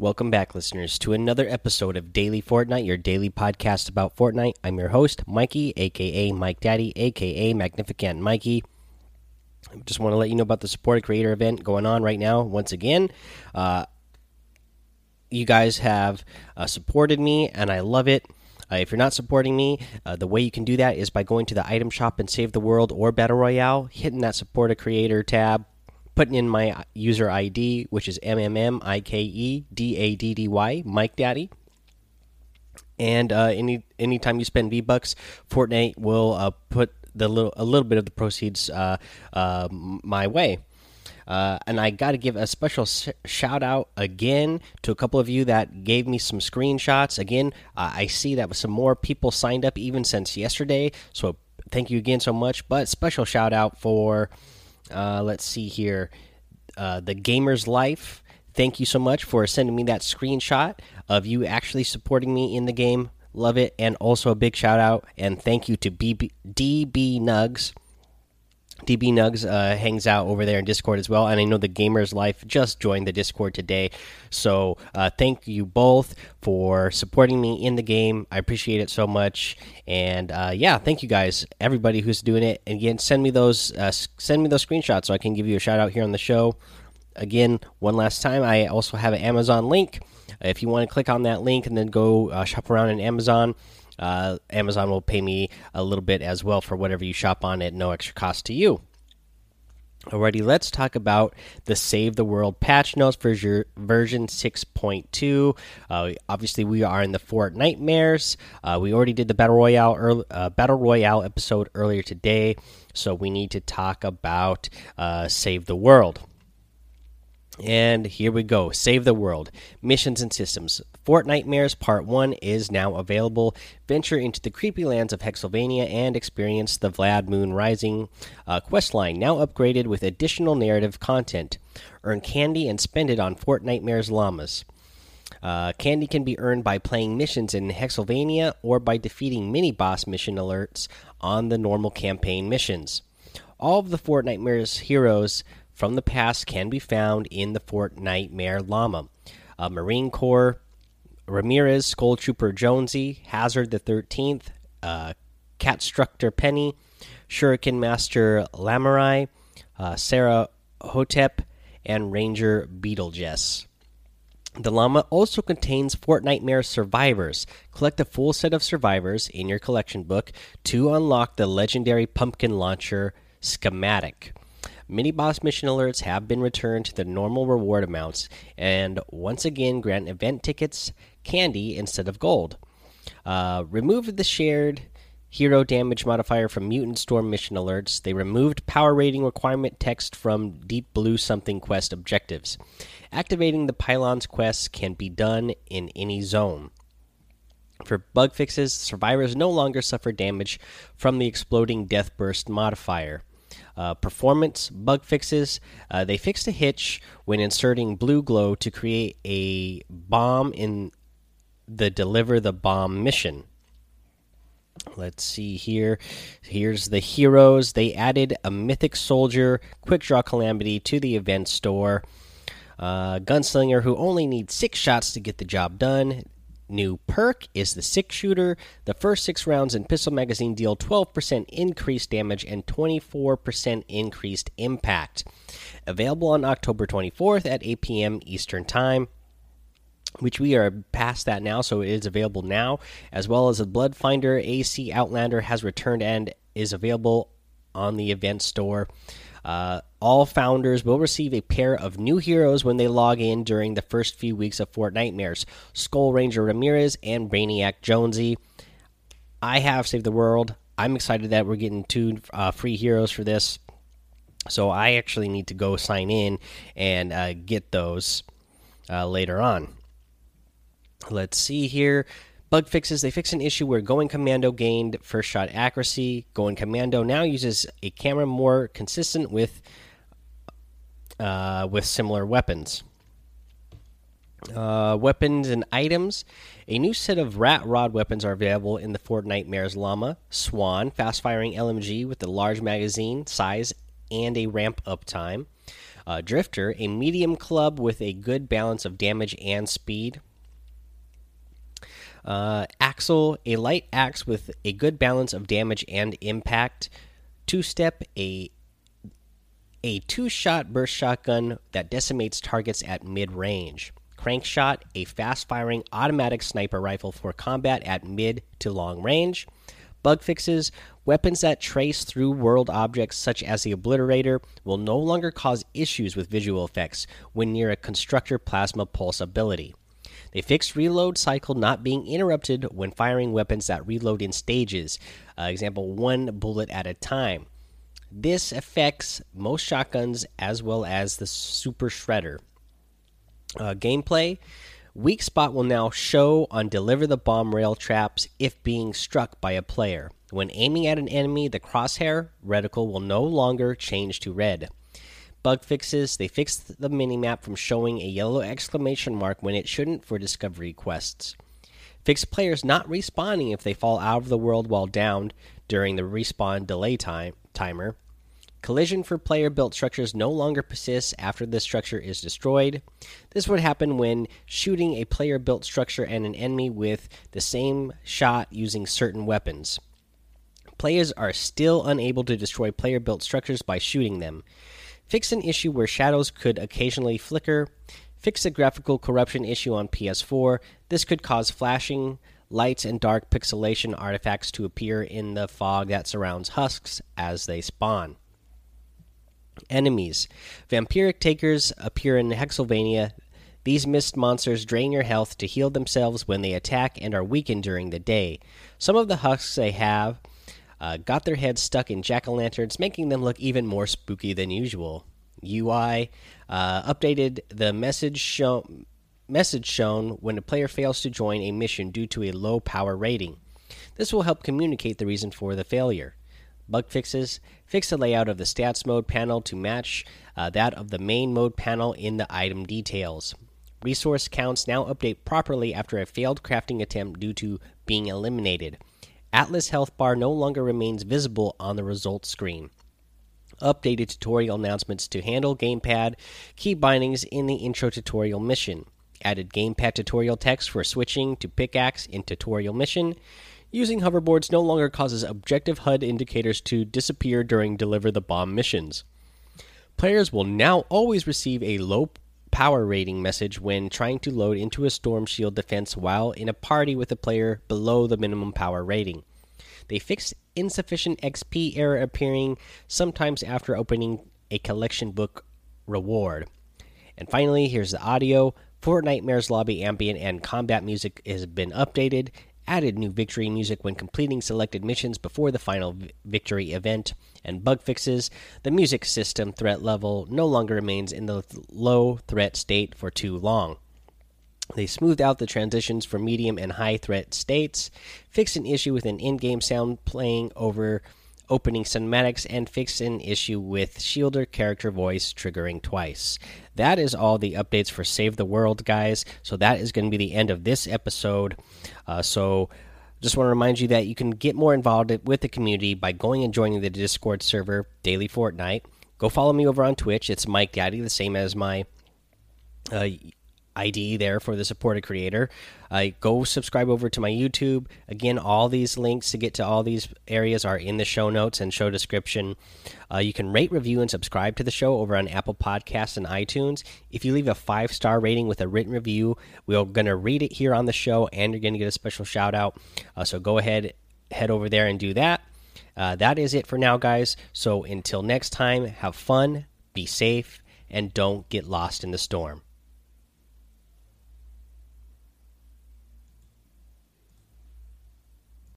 Welcome back, listeners, to another episode of Daily Fortnite, your daily podcast about Fortnite. I'm your host, Mikey, aka Mike Daddy, aka Magnificent Mikey. I just want to let you know about the Support a Creator event going on right now. Once again, uh, you guys have uh, supported me, and I love it. Uh, if you're not supporting me, uh, the way you can do that is by going to the item shop and Save the World or Battle Royale, hitting that Support a Creator tab, putting in my user ID, which is M M M I K E D A D D Y, Mike Daddy. And uh, any anytime you spend V Bucks, Fortnite will uh, put the little a little bit of the proceeds uh, uh, my way. Uh, and I got to give a special shout out again to a couple of you that gave me some screenshots. Again, I see that with some more people signed up even since yesterday. So thank you again so much. But special shout out for, uh, let's see here, uh, the Gamer's Life. Thank you so much for sending me that screenshot of you actually supporting me in the game. Love it. And also a big shout out and thank you to BB, DB Nugs DB Nugs uh, hangs out over there in Discord as well, and I know the Gamers Life just joined the Discord today. So uh, thank you both for supporting me in the game. I appreciate it so much, and uh, yeah, thank you guys, everybody who's doing it. And again, send me those uh, send me those screenshots so I can give you a shout out here on the show. Again, one last time, I also have an Amazon link. If you want to click on that link and then go uh, shop around in Amazon uh, Amazon will pay me a little bit as well for whatever you shop on at no extra cost to you. Alrighty, let's talk about the Save the World patch notes for your version 6.2. Uh, obviously, we are in the Fortnitemares. Uh, we already did the Battle Royale early, uh, Battle Royale episode earlier today, so we need to talk about uh, Save the World. And here we go. Save the world. Missions and systems. Fortnitemares Part 1 is now available. Venture into the creepy lands of Hexylvania and experience the Vlad Moon Rising uh, questline, now upgraded with additional narrative content. Earn candy and spend it on Fortnitemares llamas. Uh, candy can be earned by playing missions in Hexylvania or by defeating mini boss mission alerts on the normal campaign missions. All of the Fortnitemares heroes from the past can be found in the Fortnitemares Llama. Uh, Marine Corps, Ramirez, Skull Trooper Jonesy, Hazard the 13th, uh, Catstructor Penny, Shuriken Master Llamurai, uh, Sarah Hotep, and Ranger Beetlejuice. The llama also contains Fortnitemares survivors. Collect a full set of survivors in your collection book to unlock the legendary pumpkin launcher schematic. Mini boss mission alerts have been returned to the normal reward amounts and once again grant event tickets, candy instead of gold. Uh, removed the shared hero damage modifier from Mutant Storm mission alerts. They removed power rating requirement text from Deep Blue Something quest objectives. Activating the Pylons quest can be done in any zone. For bug fixes, survivors no longer suffer damage from the exploding Death Burst modifier. Uh, performance bug fixes. Uh, they fixed a hitch when inserting Blu-Glo to create a bomb in the deliver the bomb mission. Let's see here. Here's the heroes. They added a mythic soldier, quick draw calamity to the event store. Uh, gunslinger who only needs six shots to get the job done new perk is the six shooter. The first six rounds in pistol magazine deal 12% increased damage and 24% increased impact. Available on October 24th at 8 p.m. Eastern Time. Which we are past that now, so it is available now, as well as the Bloodfinder AC Outlander has returned and is available on the event store. Uh, all founders will receive a pair of new heroes when they log in during the first few weeks of Fortnitemares Skull Ranger Ramirez and Brainiac Jonesy. I have saved the world. I'm excited that we're getting two uh, free heroes for this. So I actually need to go sign in and uh, get those uh, later on. Let's see here. Bug fixes. They fix an issue where Going Commando gained first shot accuracy. Going Commando now uses a camera more consistent with uh, with similar weapons. Uh, weapons and items. A new set of rat rod weapons are available in the Fortnitemares Llama, Swan, fast firing LMG with a large magazine size and a ramp up time. Uh, Drifter, a medium club with a good balance of damage and speed. Uh, Axle, a light axe with a good balance of damage and impact. Two step, a a two shot burst shotgun that decimates targets at mid range. Crankshot, a fast firing automatic sniper rifle for combat at mid to long range. Bug fixes, weapons that trace through world objects such as the Obliterator will no longer cause issues with visual effects when near a Constructor Plasma Pulse ability. They fixed reload cycle not being interrupted when firing weapons that reload in stages, uh, example, one bullet at a time. This affects most shotguns as well as the Super Shredder. Uh, gameplay Weak spot will now show on deliver the bomb rail traps if being struck by a player. When aiming at an enemy, the crosshair reticle will no longer change to red. Bug fixes they fixed the minimap from showing a yellow exclamation mark when it shouldn't for discovery quests. Fixed players not respawning if they fall out of the world while downed during the respawn delay time timer. Collision for player built structures no longer persists after the structure is destroyed. This would happen when shooting a player built structure and an enemy with the same shot using certain weapons. Players are still unable to destroy player built structures by shooting them. Fix an issue where shadows could occasionally flicker. Fix a graphical corruption issue on PS4. This could cause flashing lights and dark pixelation artifacts to appear in the fog that surrounds husks as they spawn. Enemies. Vampiric takers appear in Hexylvania. These mist monsters drain your health to heal themselves when they attack and are weakened during the day. Some of the husks they have uh, got their heads stuck in jack o' lanterns, making them look even more spooky than usual. UI uh, updated the message show message shown when a player fails to join a mission due to a low power rating. This will help communicate the reason for the failure. Bug fixes fix the layout of the stats mode panel to match uh, that of the main mode panel in the item details. Resource counts now update properly after a failed crafting attempt due to being eliminated. Atlas health bar no longer remains visible on the results screen. Updated tutorial announcements to handle gamepad key bindings in the intro tutorial mission. Added gamepad tutorial text for switching to pickaxe in tutorial mission. Using hoverboards no longer causes objective HUD indicators to disappear during deliver the bomb missions. Players will now always receive a low power rating message when trying to load into a storm shield defense while in a party with a player below the minimum power rating. They fixed insufficient XP error appearing sometimes after opening a collection book reward. And finally, here's the audio. Fortnitemares lobby ambient and combat music has been updated added new victory music when completing selected missions before the final victory event, and bug fixes. The music system threat level no longer remains in the low threat state for too long. They smoothed out the transitions for medium and high threat states, fixed an issue with an in game sound playing over opening cinematics, and fixed an issue with Shielder character voice triggering twice. That is all the updates for Save the World, guys. So that is going to be the end of this episode. Uh, so just want to remind you that you can get more involved with the community by going and joining the Discord server Daily Fortnite. Go follow me over on Twitch. It's Mike Daddy, the same as my uh, ID there for the supported creator. Uh, go subscribe over to my YouTube. Again, all these links to get to all these areas are in the show notes and show description. Uh, you can rate, review, and subscribe to the show over on Apple Podcasts and iTunes. If you leave a five star rating with a written review, we're going to read it here on the show and you're going to get a special shout out. Uh, so go ahead, head over there and do that. Uh, that is it for now, guys. So until next time, have fun, be safe, and don't get lost in the storm.